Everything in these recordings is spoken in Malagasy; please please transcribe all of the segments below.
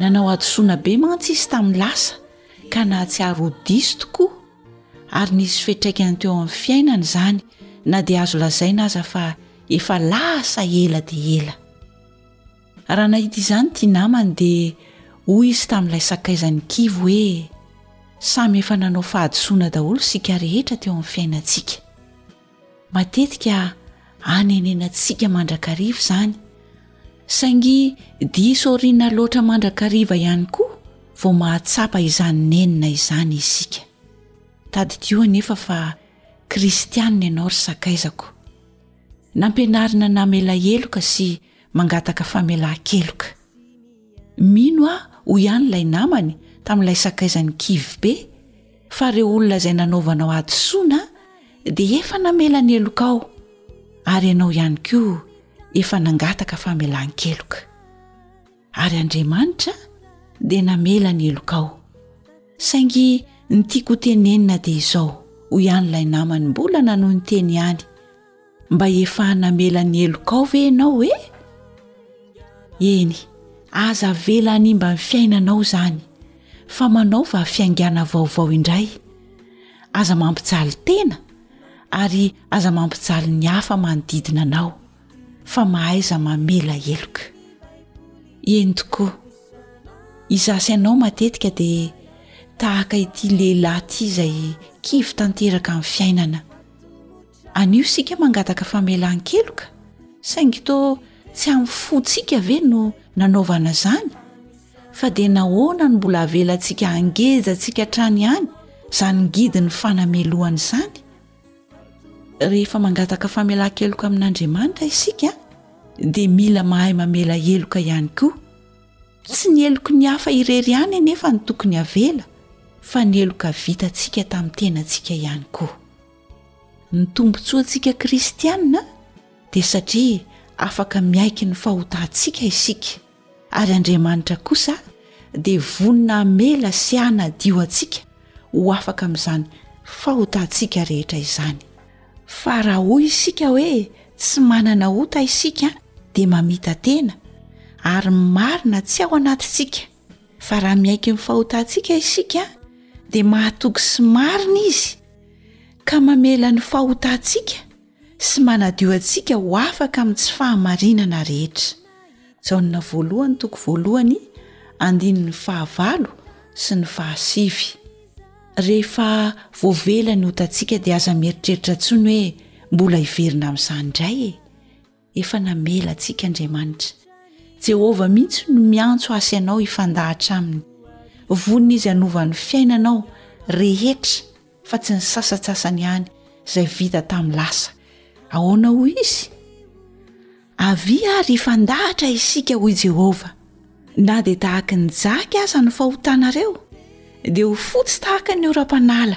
Nanao hadisoana be mantsy izy tamin'ny lasa ka nahatsiaro ho diso tokoa ary nisy fiatraikany teo amin'ny fiainany izany na dia azo lazaina aza fa efa lasa ela dia ela. Raha nahita izany ity namany dia hoy izy tamin'ilay sakaizan'ny kivy hoe samy efa nanao fahadisoana daholo isika rehetra teo amin'ny fiainantsika. Matetika anenenantsika mandrakariva izany, saingy diso aoriana loatra mandrakariva ihany koa vao mahatsapa izany nenina izany isika. Tadidio anefa fa kristianina ianao ry sakaizako. Nampianarina namela heloka sy mangataka famelan-keloka. Mino aho, hoy ihany ilay namany, tamin'ilay sakaizany kivy be, fa ireo olona izay nanaovanao hadisoana dia efa namela ny helokao, ary ianao ihany koa efa nangataka famelan-keloka. Ary Andriamanitra dia namela ny helokao. Saingy ny tiako hotenenina dia izao, hoy ihany ilay namany mbola nanohy niteny ihany, mba efa namela ny helokao ve ianao e eny aza avela hanimba ny fiainanao izany fa manaova fiaingàna vaovao indray aza mampijaly tena ary aza mampijaly ny hafa manodidina anao fa mahaiza mamela heloka eny tokoa izaha sy ianao matetika dia tahaka ity lehilahy ity izay kivy tanteraka amin'ny fiainana Anio isika mangataka famelan-keloka, saingy toa tsy amin'ny fontsika ve no nanaovana izany? Fa dia nahoana no mbola avelantsika hangejantsika hatrany ihany izany ngidin'ny fanamelohana izany? Rehefa mangataka famelan-keloka amin'Andriamanitra isika, dia mila mahay mamela heloka ihany koa. Tsy ny heloky ny hafa irery ihany anefa no tokony avela, fa ny heloka vitantsika tamin'ny tenantsika ihany koa. Ny tombontsoantsika kristiana dia satria afaka miaiky ny fahotantsika isika, ary Andriamanitra kosa dia vonona hamela sy hanadio antsika ho afaka amin'izany fahotantsika rehetra izany. Fa raha hoy isika hoe tsy manana ota isika dia mamita-tena, ary marina tsy ao anatintsika fa raha miaiky ny fahotantsika isika dia mahatoky sy marina izy ka mamela ny fahotantsika sy manadio antsika ho afaka amin'ny tsy fahamarinana rehetra jaona voalohany toko voalohany andinin'ny fahavalo sy ny fahasivy rehefa voavela ny otantsika dia aza mieritreritra ntsony hoe mbola hiverina amin'izany indray e efa namela antsika Andriamanitra. Jehovah mihitsy no miantso hasy anao hifandahatra aminy. Vonona izy hanova ny fiainanao rehetra fa tsy ny sasantsasany ihany izay vita tamin'ny lasa. Ahoana hoy izy? Avia ary hifandahatra isika hoy Jehovah. Na dia tahaka ny jaky aza ny fahotanareo, dia ho fotsy tahaka ny oram-panala.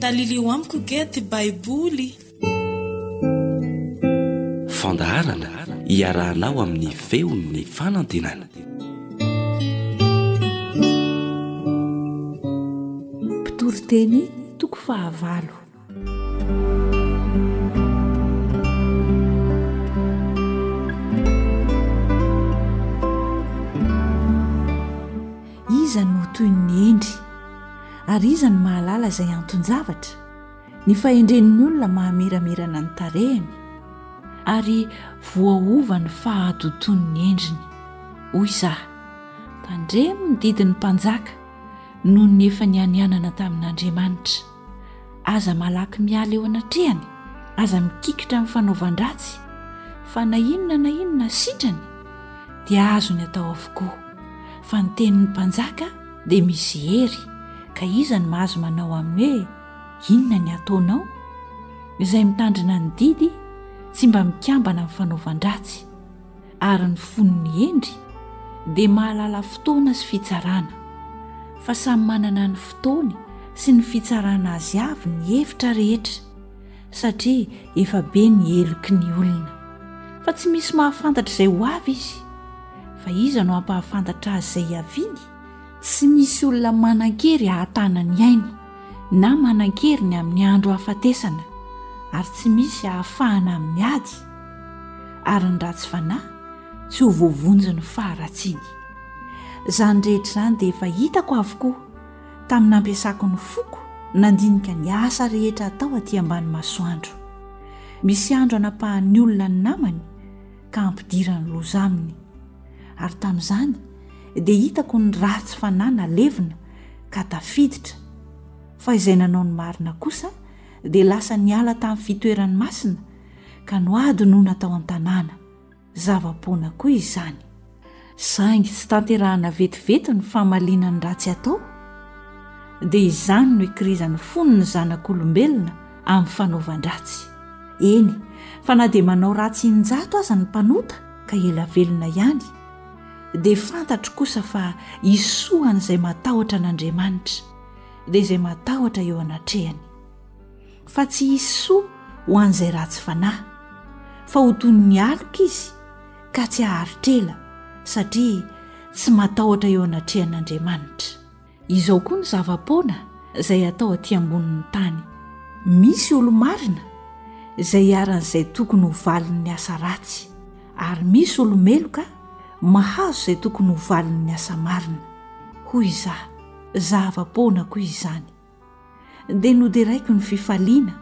Talilio amiko get baiboly. Fandaharana iarahanao amin'ny feon'ny fanantenana. Mpitory teny toko fahavalo. Iza no ho toy ny hendry, ary iza no mahalala izay anton-javatra? Ny fahendren'ny olona mahamiramirana ny tarehiny, ary voaova ny fahatotoan'ny endriny. Hoy izaho, Tandremo ny didin'ny mpanjaka, noho ny efa nianianana tamin'Andriamanitra. Aza malaky miala eo anatrehany, aza mikikitra amin'ny fanaovan-dratsy, fa na inona na inona sitrany dia azony atao avokoa, fa ny tenin'ny mpanjaka dia misy hery, ka iza no mahazo manao aminy hoe, Inona ny ataonao? Izay mitandrina ny didy tsy mba mikambana amin'ny fanaovan-dratsy. ary ny fon'ny hendry dia mahalala fotoana sy fitsarana, fa samy manana ny fotoany sy ny fitsarana azy avy ny efitra rehetra, satria efa be ny heloky ny olona, fa tsy misy mahafantatra izay ho avy izy, fa iza no hampahafantatra azy izay hiaviany? Tsy misy olona manan-kery hahatana ny ainy na manan-kery ny amin'ny andro hahafatesana, ary tsy misy hahafahana amin'ny ady, ary ny ratsy fanahy tsy ho voavonjin'ny faharatsiany. Izany rehetra izany dia efa hitako avokoa tamin'ny nampiasako ny foko nandinika ny asa rehetra atao aty ambany masoandro. Misy andro anapahan'ny olona ny namany, ka hampidirany loza aminy. Ary tamin'izany dia hitako ny ratsy fanahy nalevina ka tafiditra, fa izay nanao ny marina kosa dia lasa niala tamin'ny fitoerany masina ka nohadinoina tao an-tanàna. Zava-poana koa izany. saingy tsy tanterahana vetivety ny famaliana ny ratsy atao, dia izany no ikirizan'ny fony ny zanak'olombelona amin'ny fanaovan-dratsy. Eny fa na dia manao ratsy in-jato aza ny mpanota ka ela velona ihany, dia fantatro kosa fa hisy soa an'izay matahotra an'Andriamanitra, dia izay matahotra eo anatrehany. Fa tsy hisy soa ho an'izay ratsy fanahy, fa ho toy ny aloka izy ka tsy haharitr'ela, satria tsy matahotra eo anatrehan'Andriamanitra. Izao koa ny zava-poana izay atao aty ambonin'ny tany, misy olo-marina izay iharan'izay tokony ho valin'ny asa ratsy, ary misy olo-meloka mahazo izay tokony ho valin'ny asa marina. Hoy Izaho, Zava-poana koa izany. dia noderaiko ny fifaliana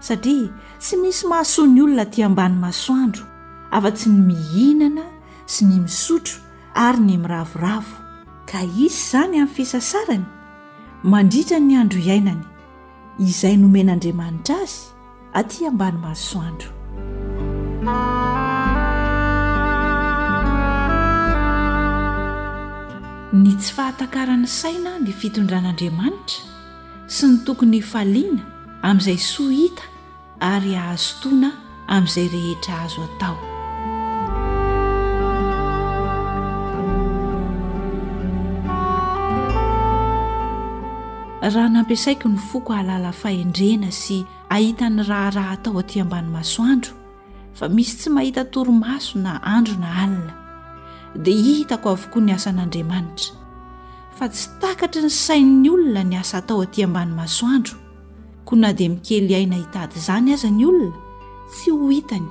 satria tsy misy mahasoa ny olona aty ambany masoandro afa-tsy ny mihinana sy ny misotro ary ny miravoravo ka hisy izany amin'ny fisasarany mandritra ny andro iainany izay nomen'Andriamanitra azy, Aty ambany masoandro. Ny tsy fahatakaran'ny saina ny fitondran'Andriamanitra sy ny tokony hifaliana amin'izay soa hita ary hahazotoana amin'izay rehetra azo atao. Raha nampiasaiko ny foko hahalala fahendrena sy hahita ny raharaha atao aty ambany masoandro, fa misy tsy mahita torimaso na andro na alina, dia hitako avokoa ny asan'Andriamanitra. Fa tsy takatry ny sain'ny olona ny asa atao aty ambany masoandro, koa na dia mikely aina hitady izany aza ny olona, tsy ho hitany.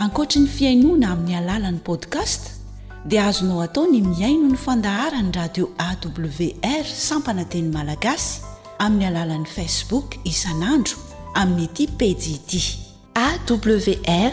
Ankoatry ny fihainoana amin'ny alalan'ny podcast dia azonao atao ny mihaino ny fandaharan'ny radio awr sampana teny malagasy amin'ny alalan'ny facebook isan'andro amin'ity pejy ity awr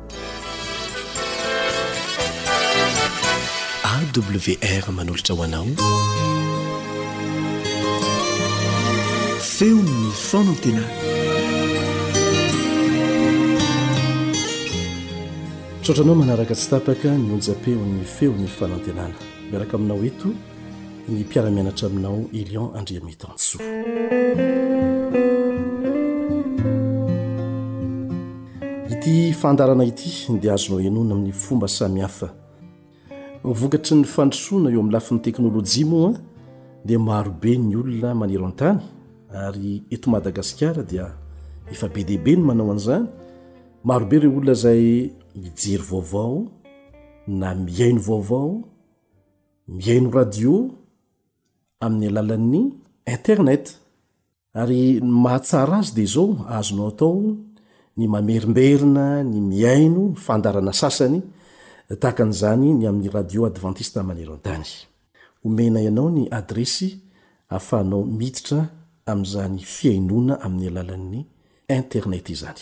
AWR manolotra ho anao feon'ny fanantenana. Trotranao manaraka tsy tapaka ny onjam-peon'ny feon'ny fanantenana miaraka aminao eto. ny mpiara-mianatra aminao Elion Andriamitansoa. Ity fandarana ity dia azonao henoina amin'ny fomba samihafa. Vokatry ny fandrosoana eo amin'ny lafiny teknolojia moa dia marobe ny olona maneran-tany ary eto Madagasikara dia efa be dia be ny manao an'izany. Marobe ireo olona izay mijery vaovao na mihaino vaovao. Mihaino radio amin'ny alalan'ny internet. Ary ny mahatsara azy dia izao, azonao atao ny mamerimberina ny mihaino fandaharana sasany, tahaka an'izany ny amin'ny Radio Advantista Maneran-tany. Omena ianao ny adiresy ahafahanao miditra amin'izany fihainoana amin'ny alalan'ny internet izany.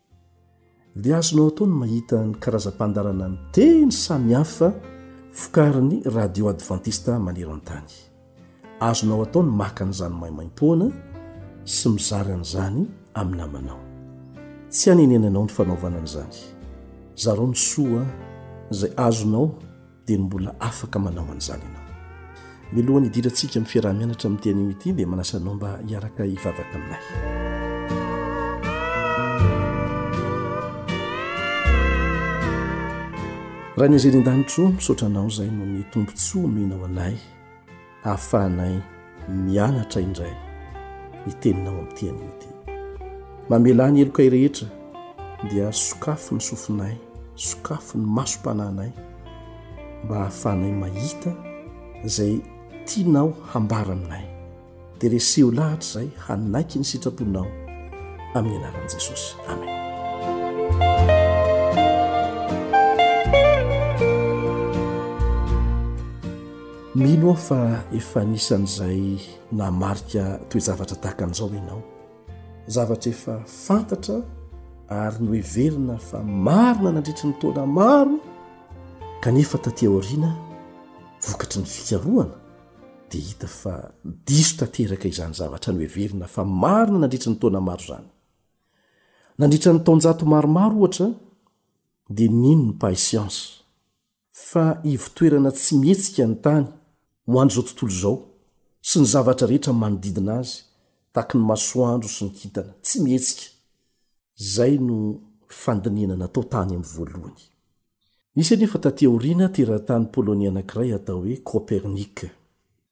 Dia azonao atao ny mahita ny karazam-pandaharana miteny samihafa vokarin'ny Radio Adventiste maneran-tany. Azonao atao ny maka an'izany maimaim-poana sy mizara an'izany amin'ny namanao. Tsy hanenenanao ny fanaovana an'izany. Zarao ny soa izay azonao. dia mbola afaka manao an'izany ianao. Milohan'ny hidirantsika amin'ny fiaraha-mianatra amin'ity anio ity dia manasa anao mba hiaraka hivavaka aminay. raha ny azerin-danitro misaotra anao izay no ny tombontsoa omenao anay ahafahanay mianatra indray ny teninao amin'ity anio ity. Mamelà ny helokay rehetra dia sokafo ny sofinay, sokafo ny masom-panahinay mba hahafahanay mahita izay tianao hambara aminay. Dia reseho lahatra izay hanaiky ny sitraponao amin'ny anaran'i Jesosy. Amen. Mino aho fa efa anisan'izay namarika toe-javatra tahaka an'izao ianao. Zavatra efa fantatra ary noheverina fa marina nandritry ny taona maro kanefa taty aoriana vokatry ny fikarohana dia hita fa diso tanteraka izany zavatra noheverina fa marina nandritry ny taona maro izany. Nandritra ny taonjato maromaro ohatra dia nino ny mpahay siansa. fa ivotoerana tsy mihetsika ny tany ho an'izao tontolo izao sy ny zavatra rehetra manodidina azy tahaky ny masoandro sy ny kintana tsy mihetsika. Izay no fandinihana natao tany amin'ny voalohany. Nisy anefa taty aoriana teratany poloney anankiray atao hoe Copernic.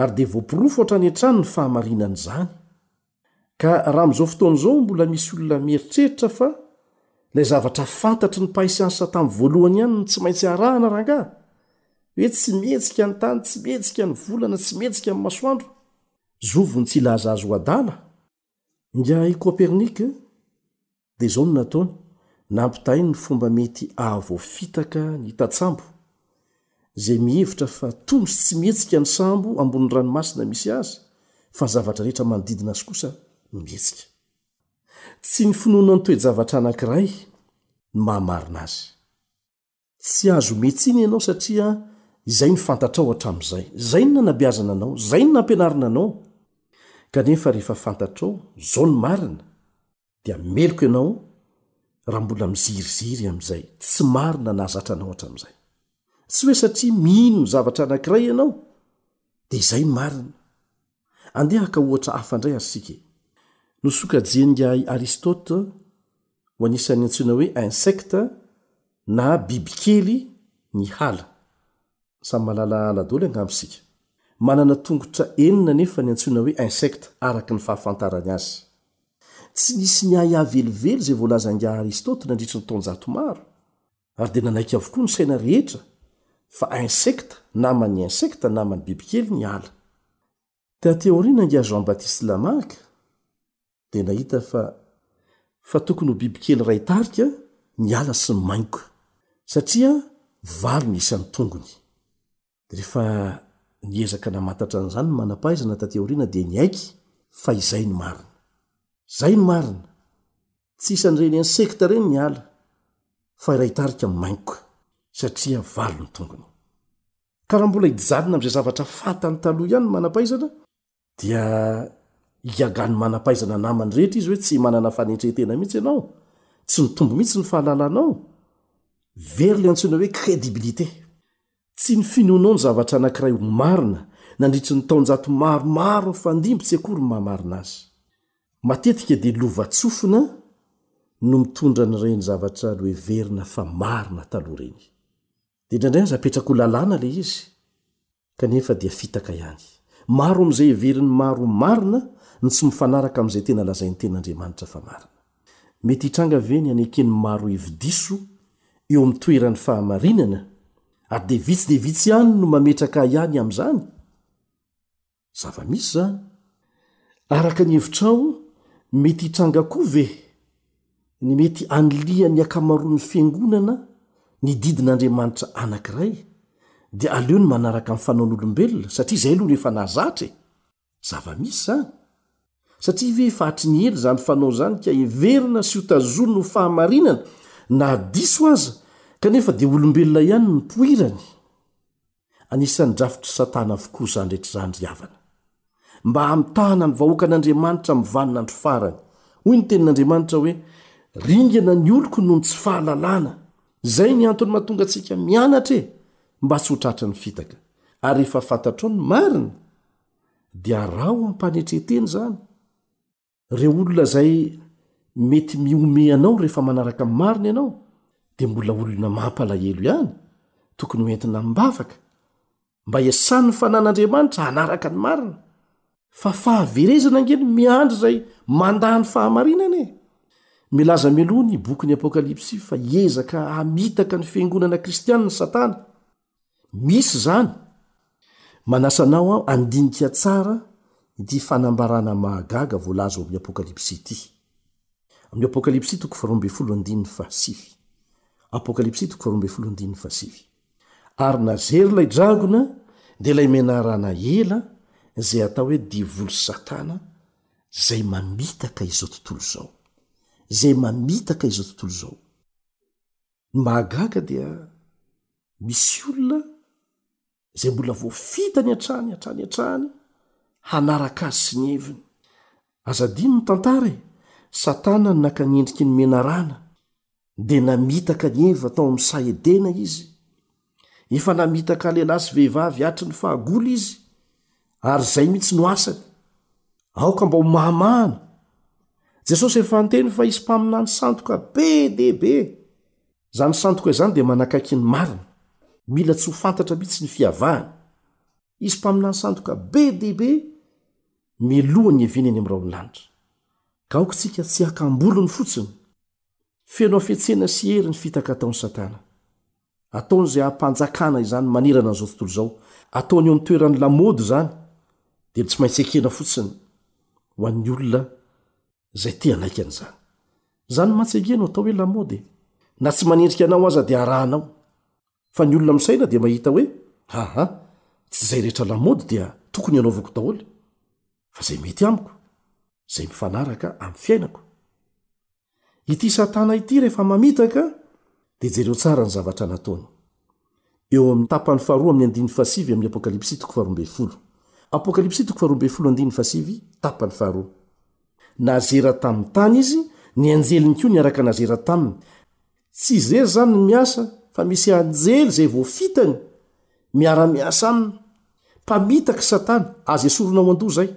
ary dia voaporofo hatrany hatrany ny fahamarinan'izany. Ka raha amin'izao fotoana izao mbola misy olona mieritreritra fa ilay zavatra fantatry ny mpahay siansa tamin'ny voalohany ihany no tsy maintsy arahana rangaha, hoe tsy mihetsika ny tany, tsy mihetsika ny volana, tsy mihetsika ny masoandro, zovy no tsy hilaza azy ho adala? Ingahy Kopernik dia izao no nataony, nampitahainy ny fomba mety ahavoafitaka ny tantsambo, izay mihevitra fa tony sy tsy mihetsika ny sambo ambonin'ny ranomasina misy azy, fa ny zavatra rehetra manodidina azy kosa no mihetsika. Tsy ny finoana ny toe-javatra anankiray no mahamarina azy. Tsy azo omey tsiny ianao satria izay ny fantatrao hatramin'izay. Izay no nanabeazana anao, izay no nampianarina anao. Kanefa rehefa fantatrao izao ny marina dia meloka ianao raha mbola miziriziry amin'izay tsy marina nahazatra anao hatramin'izay. Tsy hoe satria mino ny zavatra anankiray ianao dia izay ny marina. Andeha haka ohatra hafa indray àry isika e! Nosokajian'ingahy Aristote ho anisan'ny antsoina hoe insecte na bibikely ny hala. Samy mahalala hala daholo angamba isika. Manana tongotra enina anefa ny antsoina hoe insecte araka ny fahafantarany azy. Tsy nisy niahiahy velively izay voalazan'ingahy Aristote nandritry ny taonjato maro. ary dia nanaiky avokoa ny saina rehetra fa insectes naman'ny insectes naman'ny bibikely ny ala. Taty aoriana ingahy Jean Baptiste Lamarck dia nahita fa fa tokony ho bibikely iray tarika ny ala sy ny maingoka satria valo ny isan'ny tongony. Rehefa niezaka namantatra an'izany ny manam-pahaizana taty aoriana dia niaiky fa izay no marina. Izay no marina. Tsy isan'ireny an'ny sekta ireny ny ala, fa iray tarika maingoka, satria valo ny tongony. Ka raha mbola hijanona amin'izay zavatra fantany taloha ihany ny manam-pahaizana, dia higagan'ny manam-pahaizana namany rehetra izy hoe tsy manana fanetren-tena mihitsy ianao tsy mitombo mihitsy ny fahalalanao very le antsoina hoe crédibilité tsy ny finoanao ny zavatra anankiray ho marina nandritry ny taonjato maromaro nifandimby tsy akory ny mahamarina azy matetika dia lovatsofina no mitondra an'ireny zavatra noheverina fa marina taloha ireny Dia indraindray aza apetrako ho lalàna ilay izy, kanefa dia fitaka ihany. Maro amin'izay heverin'ny maro ho marina no tsy mifanaraka amin'izay tena lazain'ny Tenin'Andriamanitra fa marina. Mety hitranga ve ny haneken'ny maro hevi-diso eo amin'ny toeran'ny fahamarinana, ary dia vitsy dia vitsy ihany no mametraka ahiahy ny amin'izany? Zava-misy izany. Araka ny hevitrao, mety hitranga koa ve ny mety hanilihan'ny ankamaroan'ny fiangonana ny didin'Andriamanitra anankiray, dia aleony manaraka ny fanaon'olombelona, satria izay aloha no efa nahazatra e? Zava-misy izany. Satria ve efa hatry ny ela izany fanao izany ka heverina sy hotazonina ho fahamarinana na diso aza, kanefa dia olombelona ihany no nipoirany? Anisan'ny drafitr'i Satana avokoa izany rehetra izany ry havana. Mba hamitahana ny vahoakan'Andriamanitra amin'ny vanin'andro farany. Hoy ny Tenin'Andriamanitra hoe, Ringana ny oloko noho ny tsy fahalalana. Izay ny antony mahatonga antsika mianatra e! Mba tsy ho tratry ny fitaka. Ary rehefa fantatrao ny marina, dia araho am-panetren-tena izany. Ireo olona izay mety mihomehy anao rehefa manaraka ny marina ianao, dia mbola olona mampalahelo ihany, tokony ho entina amim-bavaka, mba hiasany ny fanan'Andriamanitra hanaraka ny marina. Fa fahaverezana ange no miandry izay mandà ny fahamarinana e! Milaza mialoha ny bokin'ny Apokalypsy fa hiezaka hamitaka ny fiangonana kristianina i Satana. Misy izany! Manasa anao aho handinika tsara ity fanambarana mahagaga voalaza ao amin'ny Apokalypsy ity. Amin'ny Apokalypsy toko faharoa ambin'ny folo andininy fahasivy. Apokalypsy toko faharoa ambin'ny folo andininy fahasivy. Ary nazery ilay dragona, dia ilay menarana ela, izay atao hoe devoly sy Satana, izay mamitaka izao tontolo izao. Izay mamitaka izao tontolo izao. ny mahagaga dia misy olona izay mbola voafitany hatrany hatrany hatrany hanaraka azy sy ny heviny aza dino ny tantara e satana ny naka ny endriky ny menarana dia namitaka ny eva tao amin'ny saedena izy Efa namitaka lehilahy sy vehivavy hatry ny fahagola izy, ary izay mihitsy no asany. Aoka mba ho mahamahana. Jesosy efa niteny fa hisy mpaminany sandoka be dia be. Izany sandoka izany dia manakaiky ny marina. Mila tsy ho fantatra mihitsy ny fiavahany. Hisy mpaminany sandoka be dia be mialoha ny hiaviany any amin'ny rahon'ny lanitra. Ka aoka isika tsy haka am-bolony fotsiny. Feno hafetsena sy hery ny fitaka ataon'i Satana. Ataony izay hampanjakana izany manerana an'izao tontolo izao. Ataony eo amin'ny toeran'ny lamaody izany, dia tsy maintsy ekena fotsiny ho an'ny olona izay te hanaiky an'izany. Izany mantsy ange no atao hoe lamaody e! Na tsy manendrika anao aza dia arahanao. Fa ny olona misaina dia mahita hoe, Aa, tsy izay rehetra lamaody dia tokony hanaovako daholo, fa izay mety amiko, izay mifanaraka amin'ny fiainako. Ity Satana ity rehefa mamitaka dia jereo tsara ny zavatra nataony. Eo amin'ny tapany faharoa amin'ny andininy fahasivy amin'ny Apokalypsy toko faharoa ambin'ny folo. Apokalypsy toko faharoa ambin'ny folo andininy fahasivy, tapany faharoa. Nazera tamin'ny tany izy, ny anjeliny koa niaraka nazera taminy. Tsy izery izany no miasa fa misy anjely izay voafitany miara-miasa aminy. Mpamitaka i Satana, aza esorina ao an-doha izay.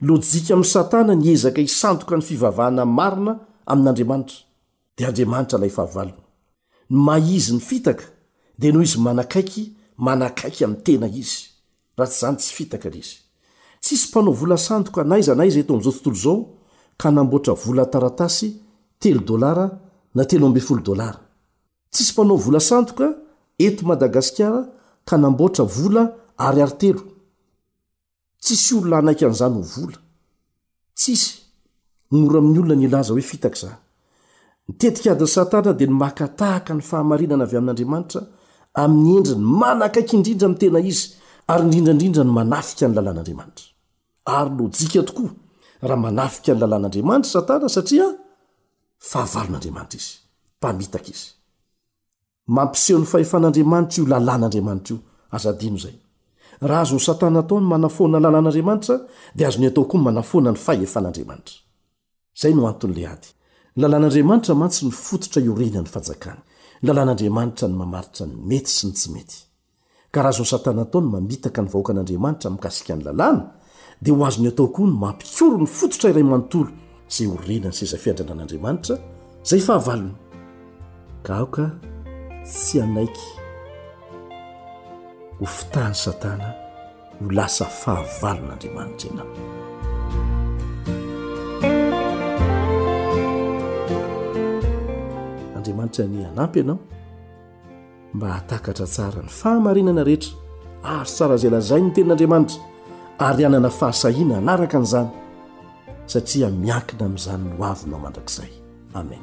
Lojika amin'i Satana ny hiezaka hisandoka ny fivavahana marina amin'Andriamanitra. Dia Andriamanitra ilay fahavalony. Ny maha izy ny fitaka dia noho izy manakaiky manakaiky amin'ny tena izy. Raha tsy izany tsy fitaka ilay izy. Tsisy mpanao vola sandoka n'aiza n'aiza eto amin'izao tontolo izao ka hanamboatra vola taratasy telo dolara na telo ambin'ny folo dolara. Tsisy mpanao vola sandoka eto Madagasikara ka hanamboatra vola ariary telo. Tsisy olona hanaiky an'izany ho vola. Tsisy. Mora amin'ny olona ny hilaza hoe fitaka izany. Ny tetikadin'i Satana dia ny maka tahaka ny fahamarinana avy amin'Andriamanitra amin'ny endriny manakaiky indrindra amin'ny tena izy, ary indrindra indrindra ny manafika ny lalàn'Andriamanitra. Ary lojika tokoa raha manafika ny lalàn'Andriamanitra i Satana satria fahavalon'Andriamanitra izy, mpamitaka izy. Mampiseho ny fahefan'Andriamanitra io lalàn'Andriamanitra io. Aza adino izay. Raha azon'i Satana atao ny manafoana lalàn'Andriamanitra, dia azony atao koa ny manafoana ny fahefan'Andriamanitra. Izay no anton'ilay ady. Ny lalàn'Andriamanitra mantsy no fototra iorenan'ny Fanjakany. Ny lalàn'Andriamanitra no mamaritra ny mety sy ny tsy mety. Ka raha azon'i Satana atao ny mamitaka ny vahoakan'Andriamanitra mikasika ny Lalàna, dia ho azony atao koa ny mampikoro ny fototra iray manontolo izay ho renan'ny seza fiandranan'Andriamanitra, izay fahavalony. Ka aoka tsy hanaiky ho fitahan'i Satana ho lasa fahavalon'Andriamanitra ianao. Andriamanitra anie hanampy ianao. mba hahatakatra tsara ny fahamarinana rehetra ary tsara izay lazain'ny tenin'andriamanitra ary hanana fahasahiana hanaraka an'izany satria miankina amin'izany ny hoavinao mandrakizay amen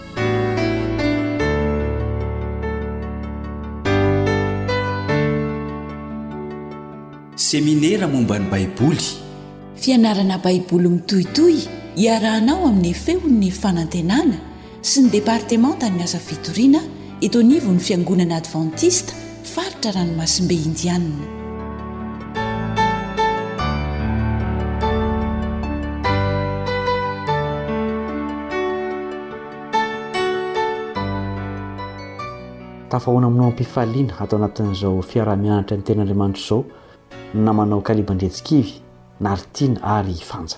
Seminera momba ny Baiboly. Fianarana Baiboly mitohitohy iarahanao amin'ny Feon'ny Fanantenana sy ny Departemantan'ny Asa Fitoriana Eto anivon'ny Fiangonana Advantista faritra Ranomasimbe Indianina. Tafahoana aminao am-pifaliana ato anatin'izao fiaraha-mianatra ny Tenin'Andriamanitra izao ny namanao Kaliba Andriantsikivy, Naritiana ary Ifanja.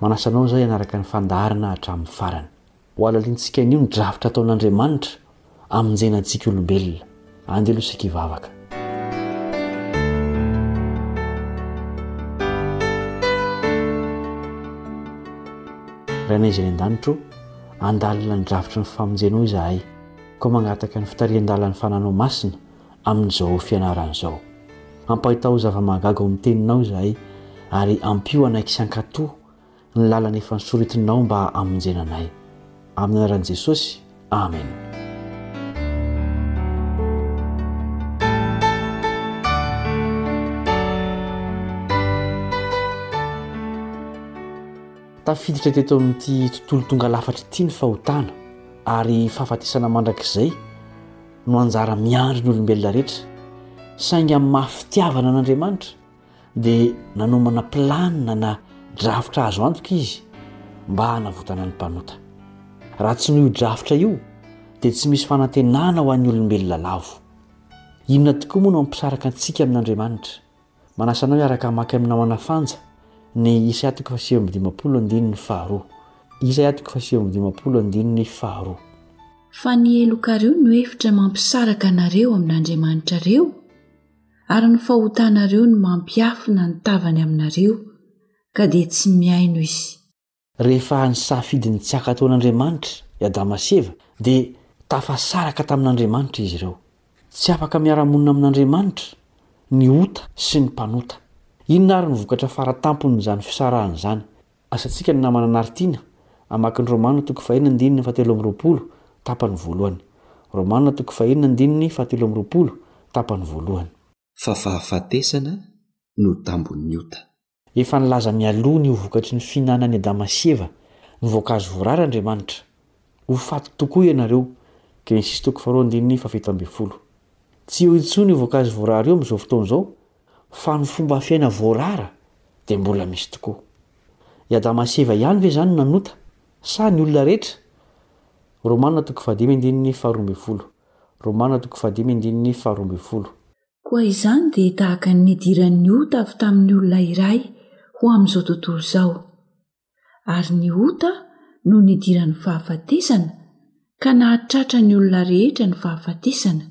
Manasa anao izahay hanaraka ny fandaharana hatramin'ny farany. Hohalalintsika anio ny drafitra ataon'Andriamanitra hamonjena antsika olombelona. Andeha aloha isika hivavaka. Rainay izay any an-danitro, andalina ny drafitry ny famonjenao izahay, koa mangataka ny fitarihan-dalan'ny fananao masina amin'izao fianarana izao. Ampahitao zava-mahagaga ao amin'ny Teninao izahay, ary ampio hanaiky sy hankatò ny lalana efa nosoritinao mba hamonjena anay. Amin'ny anaran'i Jesosy, amena. Tafiditra teto amin'ity tontolo tonga lafatra ity ny fahotana, ary fahafatesana mandrakizay no anjara miandry ny olombelona rehetra. Saingy amin'ny maha fitiavana an'Andriamanitra, dia nanomana planina na drafitra azo antoka izy mba hanavotana ny mpanota. Raha tsy noho io drafitra io dia tsy misy fanantenana ho an'ny olombelona lavo. Inona tokoa moa no hampisaraka antsika amin'Andriamanitra? Manasa anao hiaraka hamaky amin'ny namana Fanja ny Isaia toko fahasivy amby dimampolo andininy faharoa. Isaia toko fahasivy amby dimampolo andininy faharoa. Fa ny helokareo no efitra mampisaraka anareo amin'Andriamanitra reo? Ary ny fahotanareo no mampiafina ny tavany aminareo, ka dia tsy mihaino izy. Rehefa nisafidy ny tsy hankatò an'Andriamanitra i Adama sy Eva, dia tafasaraka tamin'Andriamanitra izy ireo. Tsy afaka miara-monina amin'Andriamanitra ny ota sy ny mpanota. Inona àry no vokatra fara tampon'izany fisarahana izany? Asantsika ny namana anaritiana hamaky ny Romana toko fahenina andininy fahatelo amby roapolo, tapany voalohany. Romana toko fahenina andininy fahatelo amby roapolo, tapany voalohany. Fa fahafatesana no tambon'ny ota. Efa nilaza mialoha ny ho vokatry ny fihinanan'i Adama sy Eva ny voankazo voarara Andriamanitra, Ho faty tokoa ianareo, Genesisy toko faharoa andininy fahafito ambin'ny folo. Tsy eo intsony io voankazo voarara io amin'izao fotoana izao Fa ny fomba fiaina voarara dia mbola misy tokoa. I Adama sy Eva ihany ve izany no nanota, sa ny olona rehetra? Romana toko fahadimy andininy faharoa ambin'ny folo Romana toko fahadimy andininy faharoa ambin'ny folo. Koa izany dia tahaka ny nidiran'ny ota avy tamin'ny olona iray ho amin'izao tontolo izao. Ary ny ota no nidiran'ny fahafatesana, ka nahatratra ny olona rehetra ny fahafatesana.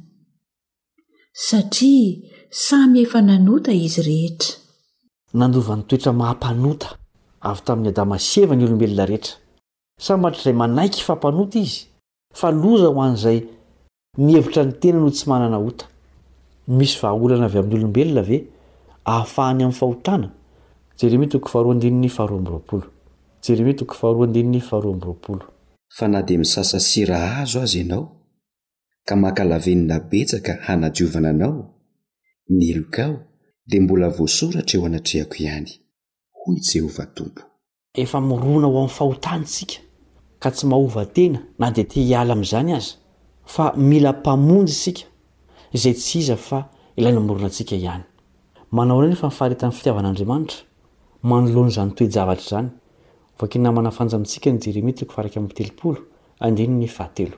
satria samy efa nanota izy rehetra. Nandova ny toetra maha-mpanota avy tamin'i Adama sy Eva ny olombelona rehetra. Sambatra izay manaiky fa mpanota izy, fa loza ho an'izay mihevitra ny tenany ho tsy manana ota. Misy vahaolana avy amin'ny olombelona ve ahafahany amin'ny fahotana? Jeremia toko faharoa andininy faharoa amby roapolo. Jeremia toko faharoa andininy faharoa amby roapolo. Fa na dia misasa sira azo aza ianao, ka maka lavenona betsaka hanadiovana anao, ny helokao dia mbola voasoratra eo anatrehako ihany, hoy Jehovah Tompo. Efa mirona ho amin'ny fahotany isika, ka tsy mahova tena na dia te hiala amin'izany aza, fa mila Mpamonjy isika, izay tsy iza fa Ilay namorona antsika ihany. Manao ahoana anefa ny faharetan'ny fitiavan'Andriamanitra manoloana izany toe-javatra izany? Vaky namana fanjy amintsika ny Jeremia toko faha iraika amby telopolo, andininy fahatelo.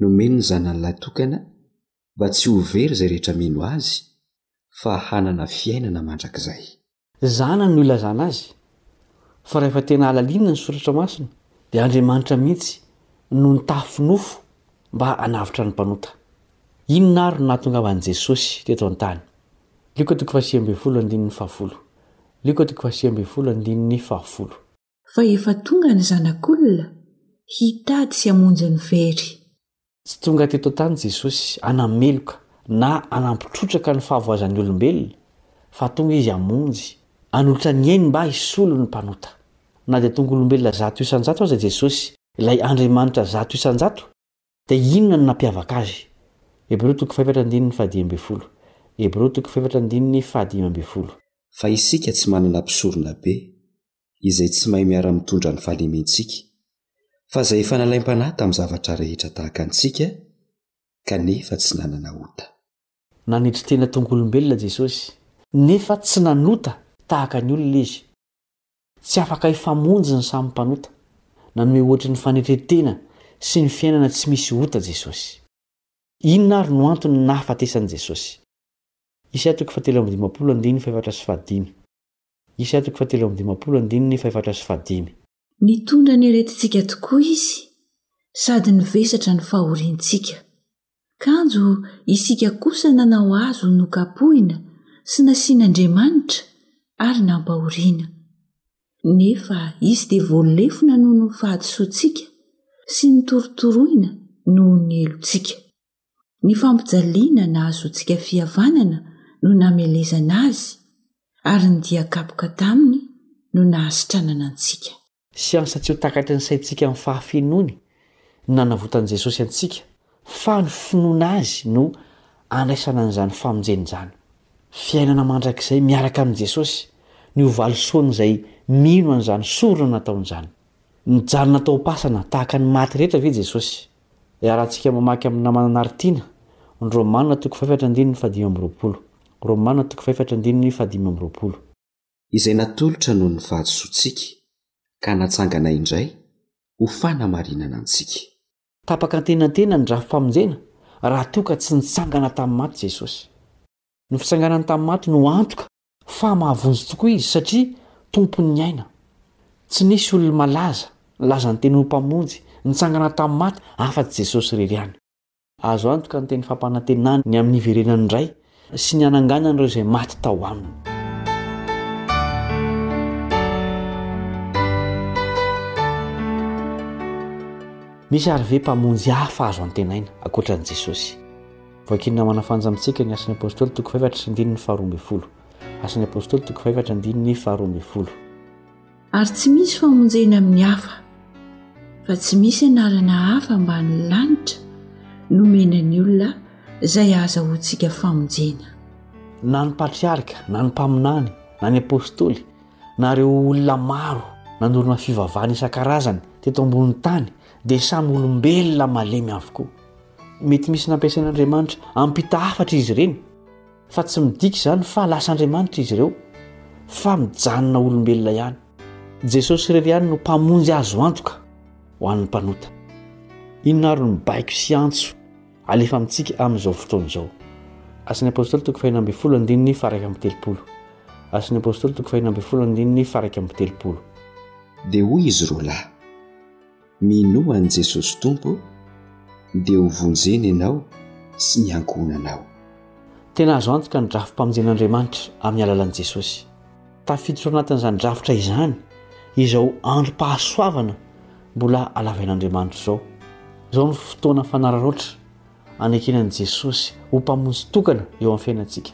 nomeny ny Zanany lahy tokana mba tsy ho very izay rehetra mino Azy fa hanana fiainana mandrakizay. Izany no ilazana Azy. Fa rehefa tena halalina ny Soratra Masina dia Andriamanitra mihitsy no nitafy nofo mba hanavotra ny mpanota. Inona àry no nahatongavan'i Jesosy teto an-tany? Lioka toko fahasivy ambin'ny folo andininy fahafolo Lioka toko fahasivy ambin'ny folo andininy fahafolo. fa efa tonga ny Zanak'olona hitady sy hamonjy ny very. Tsy tonga teto an-tany Jesosy hanameloka na hanampitrotraka ny fahavoazan'ny olombelona, fa tonga Izy hamonjy, hanolotra ny ainy mba hisolo ny mpanota. Na dia tonga olombelona zato isan-jato aza Jesosy, ilay Andriamanitra zato isan-jato, Dia inona no nampiavaka azy? Hebreo toko fahefatra andininy fahadimy ambin'ny folo. Hebreo toko fahefatra andininy fahadimy ambin'ny folo. Fa isika tsy manana mpisoronabe izay tsy mahay miara-mitondra ny fahalementsika, fa izay efa nalaim-panahy tamin'ny zavatra rehetra tahaka antsika, kanefa tsy nanana ota. Nanetry tena tonkolombelona Jesosy, nefa tsy nanota tahaka ny olona Izy. Tsy afaka hifamonjy ny samy mpanota. Nanome ohatry ny fanetren-tena sy ny fiainana tsy misy ota Jesosy. Inona ary no antony nahafatesan'i Jesosy? Isa toko fahatelo amby dimampolo andininy fahefatra sy fahadimy. Isa toko fahatelo amby dimampolo andininy fahefatra sy fahadimy. Nitondra ny aretintsika tokoa Izy sady nivesatra ny fahoriantsika. Kanjo isika kosa nanao azy ho nokapohina sy nasian'Andriamanitra ary nampahoriana. Nefa izy dia voalefona noho ny fahadisoantsika sy notorotoroina noho ny helotsika. Ny fampijaliana nahazoantsika fihavanana no namelezana azy, ary ny dia kapoka taminy no nahasitranana antsika. Siansa tsy ho takatry ny saintsika amin'ny fahafenoany no nanavotan'i Jesosy antsika fa ny finoana Azy no andraisana an'izany famonjena izany. Fiainana mandrakizay miaraka amin'i Jesosy no ho valisoan'izay mino an'izany sorona nataony izany. Nijanona tao am-pasana tahaka ny maty rehetra ve Jesosy? Iarahantsika mamaky amin'ny namana Naritiana ny Romana toko fahefatra andininy fahadimy amby roapolo. Romana toko fahefatra andininy fahadimy amby roapolo. izay natolotra noho ny fahadisoantsika, ka natsangana indray ho fanamarinana antsika. Tapaka antenantenany ny rafi-pamonjena raha toa ka tsy nitsangana tamin'ny maty Jesosy. Ny fitsanganany tamin'ny maty no antoka fa mahavonjy tokoa Izy, satria Tompon'ny aina. Tsy nisy olona malaza, nilaza ny teny ho Mpamonjy, nitsangana tamin'ny maty afa-tsy Jesosy irery ihany. Azo antoka ny teny fampanantenany ny amin'ny hiverenan'ny Ray sy ny hananganan'ireo izay maty tao Aminy. Misy àry ve Mpamonjy hafa azo antenaina, ankoatra an'i Jesosy? Vakian'ny namana Fanja amintsika ny Asan'ny Apôstôly toko fahefatra sy andininy faharoa ambin'ny folo. Asan'ny Apôstôly toko fahefatra andininy faharoa ambin'ny folo. Ary tsy misy famonjena amin'ny hafa, fa tsy misy anarana hafa ambanin'ny lanitra nomena ny olona izay hahazahoantsika famonjena. Na ny patriarka, na ny mpaminany, na ny apostoly, na ireo olona maro nanorina fivavahana isan-karazany teto ambonin'ny tany dia samy olombelona malemy avokoa. Mety misy nampiasain'Andriamanitra hampita hafatra izy ireny. Fa tsy midika izany fa lasa andriamanitra izy ireo, fa mijanona olombelona ihany. Jesosy irery ihany no Mpamonjy azo antoka ho an'ny mpanota. Inona ary no baiko sy antso alefa amintsika amin'izao fotoana izao? Asan' ny Apôstôly toko fahenina ambin'ny folo andininy faha iraika amby telopolo Asan' ny Apôstôly toko fahena ambin'ny folo andininy faha iraika amby telopolo. Dia hoy izy roa lahy, Minoa an'i Jesosy Tompo dia ho vonjena ianao sy ny ankohonanao. Tena azo antoka ny drafi-pamonjen'Andriamanitra amin'ny alalan'i Jesosy. Tafiditra ao anatin'izany drafitra izany izao androm-pahasoavana mbola halavain'Andriamanitra izao. Izao no fotoana fanararaotra hanekena an'i Jesosy ho Mpamonjy tokana eo amin'ny fiainantsika.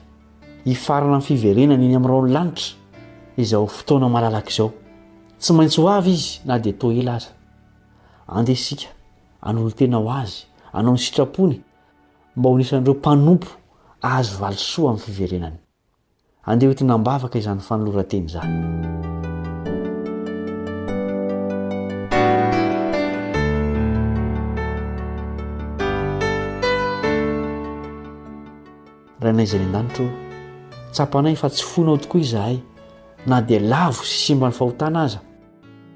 Hifarana amin'ny fiverenany eny amin'ny raon'ny lanitra izao fotoana malalaka izao. Tsy maintsy ho avy izy na dia toa ela aza. Andeha isika hanolo-tena ho azy, hanao ny sitrapony mba ho anisan'ireo mpanompo hahazo valisoa amin'ny fiverenany. Andeha ho entina am-bavaka izany fanoloran-tena izany. Rainay izay any an-danitra ô, tsapanay fa tsy fonao tokoa izahay, na dia lavo sy simba ny fahotana aza,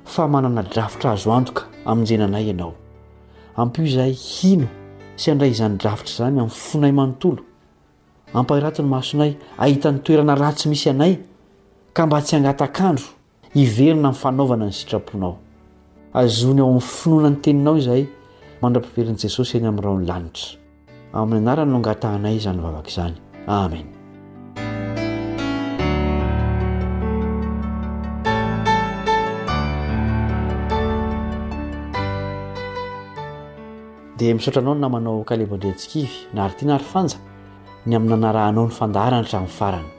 fa manana drafitra azo antoka hamonjena anay Ianao. Ampio izahay hino sy handray izany drafitra izany amin'ny fonay manontolo. Ampahirato ny masonay hahita ny toerana ratsy misy anay, ka mba tsy hangatak'andro. Hiverina amin'ny fanaovana ny sitraponao. Azony ao amin'ny finoana ny teninao izahay mandra-piverin'i Jesosy eny amin'ny rahon'ny lanitra. Amin'ny anarany no angatahanay izany vavaka izany. Amen. Dia misaotra anao ny namanao Kalebo Andriantsikivy, Naritiana ary Fanja, ny amin'ny nanarahanao ny fandaharana hatramin'ny farany.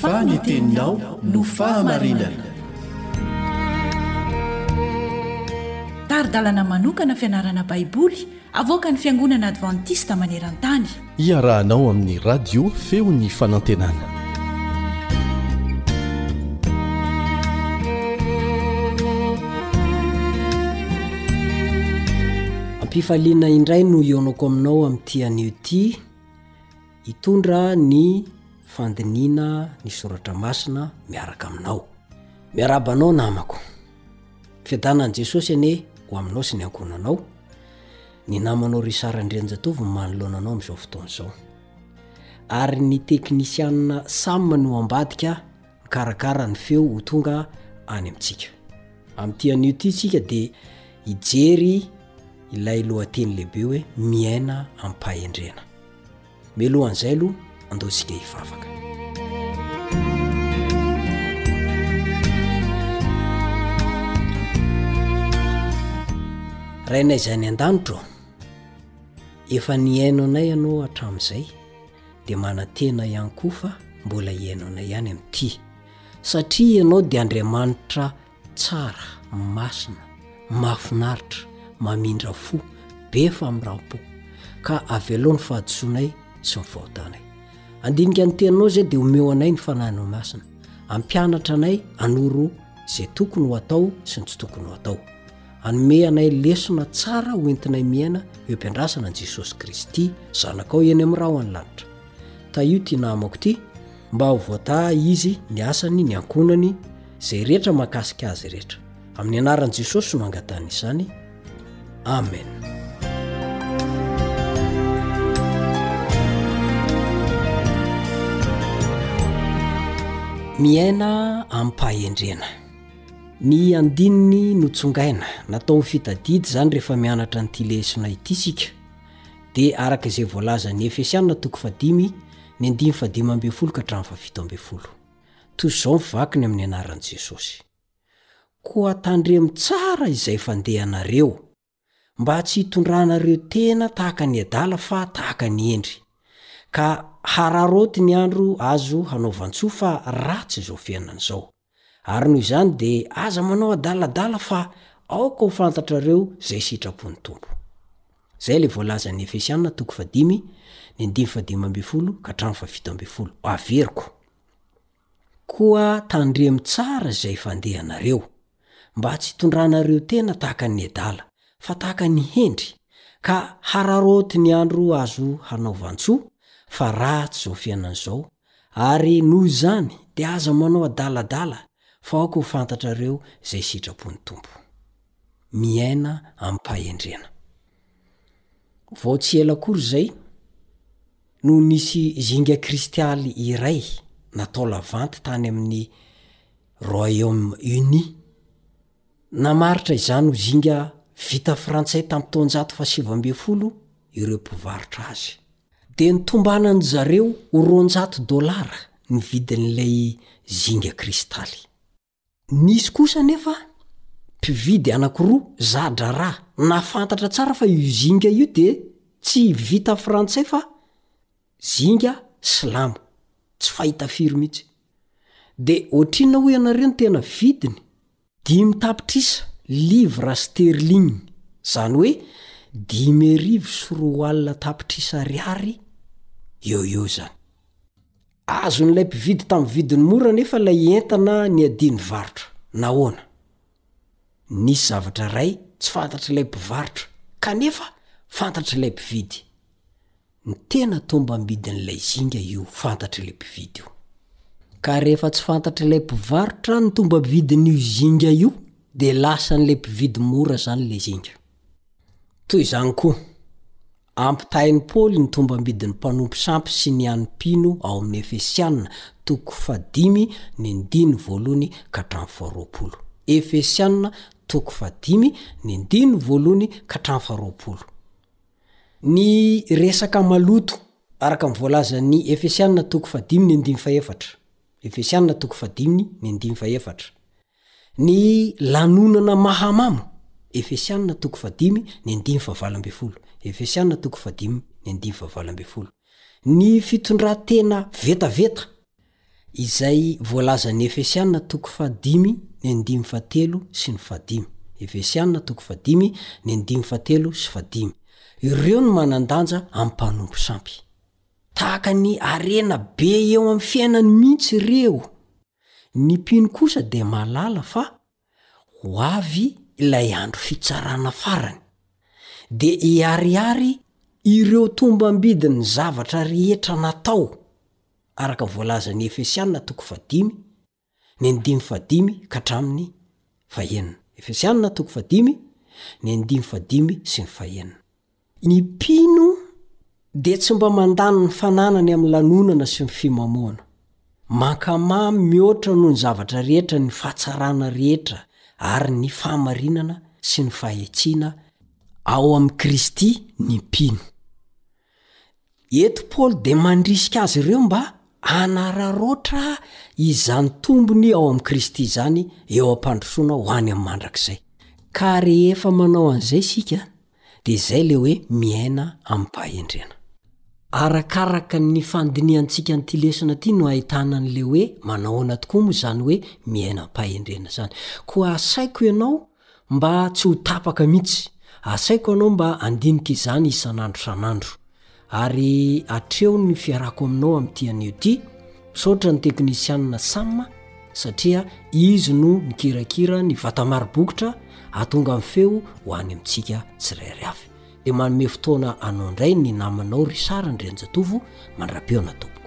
Fa ny teninao no fahamarinana. Tari-dalana manokana fianarana Baiboly avoakan'ny Fiangonana Advantista maneran-tany. Iarahanao amin'ny radio feon'ny fanantenana. Ampifaliana indray no hihaonako aminao amin'ity anio ity, hitondra ny fandinihana ny soratra masina miaraka aminao. Miarahaba anao namako. Fiadanan'i Jesosy anie ho aminao sy ny ankohonanao. Ny namanao Richard Randrianjatovo no manoloana anao amin'izao fotoana izao. Ary ny teknisianina Sam no ambadika mikarakara ny feo ho tonga any amintsika. Amin'ity anio ity isika dia hijery ilay lohateny lehibe hoe Miaina amim-pahendrena. Melohan'izay aloha andao isika hivavaka. Rainay izay any an-danitra ô, efa nihaino anay ianao hatramin'izay dia manantena ihany koa fa mbola hihaino anay ihany amin'ity satria ianao dia Andriamanitra Tsara, masina, mahafinaritra, mamindra fo, be famiram-po, ka avelao ny fahadisoanay sy ny fahotanay. Handinika ny Teninao izay dia omeo anay ny Fanahinao Masina. Hampianatra anay hanoro izay tokony ho atao sy ny tsy tokony ho atao. Hanome anay lesona tsara ho entinay miaina eo am-piandrasana an'i Jesosy Kristy, Zanakao eny amin'ny rahona lanitra. Tahio ity namako ity. mba ho voataha izy ny asany ny ankohonany izay rehetra mankasika azy rehetra amin'ny anaran'i jesosy no angatany izany amen miaina amim-pahendrena ny andininy notsongaina natao ho fitadidy izany rehefa mianatra nytilesina ity sika dia araka izay voalazan'ny Efesiana toko fahadimy ny andininy fahadimy ambin'ny folo ka hatramin'ny fahafito ambin'ny folo. Toy izao ny vaky ny amin'ny anaran'i Jesosy. Koa tandremo tsara izay fandehanareo, mba tsy hitondranareo tena tahaka ny adala fa tahaka ny hendry, ka hararaoty ny andro azo hanaovan-tsoa fa ratsy izao fiainana izao. Ary noho izany dia aza manao adaladala fa aoka ho fantatrareo izay sitrapon'ny Tompo. Izay ilay voalazan'ny Efesiana toko fahadimy, ny andininy fahadimy ambin'ny folo ka hatramin'ny fahafito ambin'ny folo. Averiko. Koa tandremo tsara izay fandehanareo, mba tsy hitondranareo tena tahaka ny adala, fa tahaka ny hendry, ka hararaotin'ny andro azo hanaovan-tsoa, fa ratsy izao fiainana izao, Ary noho izany, dia aza manao adaladala, fa aoka ho fantatrareo izay sitrapon'ny Tompo. Miaina amim-pahendrena. Vao tsy ela akory izay no nisy zinga kristialy iray natao lavanty tany amin'ny Royaume Uni. Namaritra izany ho zinga vita frantsay tamin'ny taonjato fahasivy ambin'ny folo ireo mpivarotra azy. Dia nitombanan'ny zareo ho roanjato dolara ny vidin'ilay zinga kristaly. Nisy kosa anefa mpividy anankiroa za-draharaha nahafantatra tsara fa io zinga io dia tsy vita frantsay fa zinga silamo, tsy fahita firy mihitsy. Dia ohatrinona hoy ianareo ny tena vidiny? Dimy tapitrisa livres sterling, izany hoe dimy arivo sy roa alina tapitrisa ariary eo ho eo izany. Azon'ilay mpividy tamin'ny vidiny mora anefa ilay entana niadian'ny varotra. Nahoana? Nisy zavatra iray tsy fantatr'ilay mpivarotra, kanefa fantatr'ilay mpividy. Ny tena tombambidin'ilay zinga io fantatr'ilay mpividy io. Ka rehefa tsy fantatr'ilay mpivarotra ny tombambidin'io zinga io dia lasan'ilay mpividy mora izany ilay zinga. Toy izany koa, ampitahain'i Paoly ny tombambidin'ny mpanompo sampy sy ny an'ny mpino ao amin'ny Efesiana, toko fahadimy ny andininy voalohany ka hatramin'ny faharoapolo. Efesiana, toko fahadimy ny andininy voalohany ka hatramin'ny faharoapolo. Ny resaka maloto, araka ny voalazan'ny Efesiana toko fahadimy ny andininy fahefatra. Efesiana toko fahadimy ny andininy fahefatra. Ny lanonana mahamamo, Efesiana toko fahadimy ny andininy fahavalo ambin'ny folo. Efesiana toko fahadimy ny andininy fahavalo ambin'ny folo. Ny fitondran-tena vetaveta. Izay voalazan' ny Efesiana toko fahadimy ny andininy fahatelo sy ny fahadimy. Efesiana toko fahadimy ny andininy fahatelo sy fahadimy. Ireo no manan-danja amin'ny mpanompo sampy. Tahaka ny harena be eo amin'ny fiainany mihitsy ireo. Ny mpino kosa dia mahalala fa Ho avy ilay andro fitsarana farany, dia hiharihary ireo tombambidin'ny zavatra rehetra natao, araka ny voalazan'ny Efesiana toko fahadimy, ny andininy fahadimy ka hatramin'ny fahenina. Efesiana toko fahadimy, ny andininy fahadimy sy ny fahenina. Ny mpino dia tsy mba mandany ny fananany amin'ny lanonana sy ny fimamoana. Mankamamy mihoatra noho ny zavatra rehetra ny fahatsarana rehetra ary ny fahamarinana sy ny fahetsiana ao amin'i Kristy ny mpino. Eto Paoly dia mandrisika azy ireo mba hanararaotra izany tombony ao amin'i Kristy izany eo am-pandrosoana ho any amin'ny mandrakizay. Ka rehefa manao an'izay isika dia izay ilay hoe miaina amim-pahendrena. Arakaraka ny fandinihantsika an'ity lesona ity no ahitana an'ilay hoe manao ahoana tokoa moa izany hoe miaina am-pahendrena izany. Koa asaiko ianao mba tsy ho tapaka mihitsy, asaiko anao mba handinika izany isan'andro isan'andro. Ary hatreo ny fiarahako aminao amin'ity anio ity. Misaotra ny teknisianina Sam satria izy no mikirakira ny vatamaro bokotra ahatonga ny feo ho any amintsika tsirairay avy. Dia manome fotoana anao indray ny namanao Richard Andrianjatovo mandra-peona tompoko.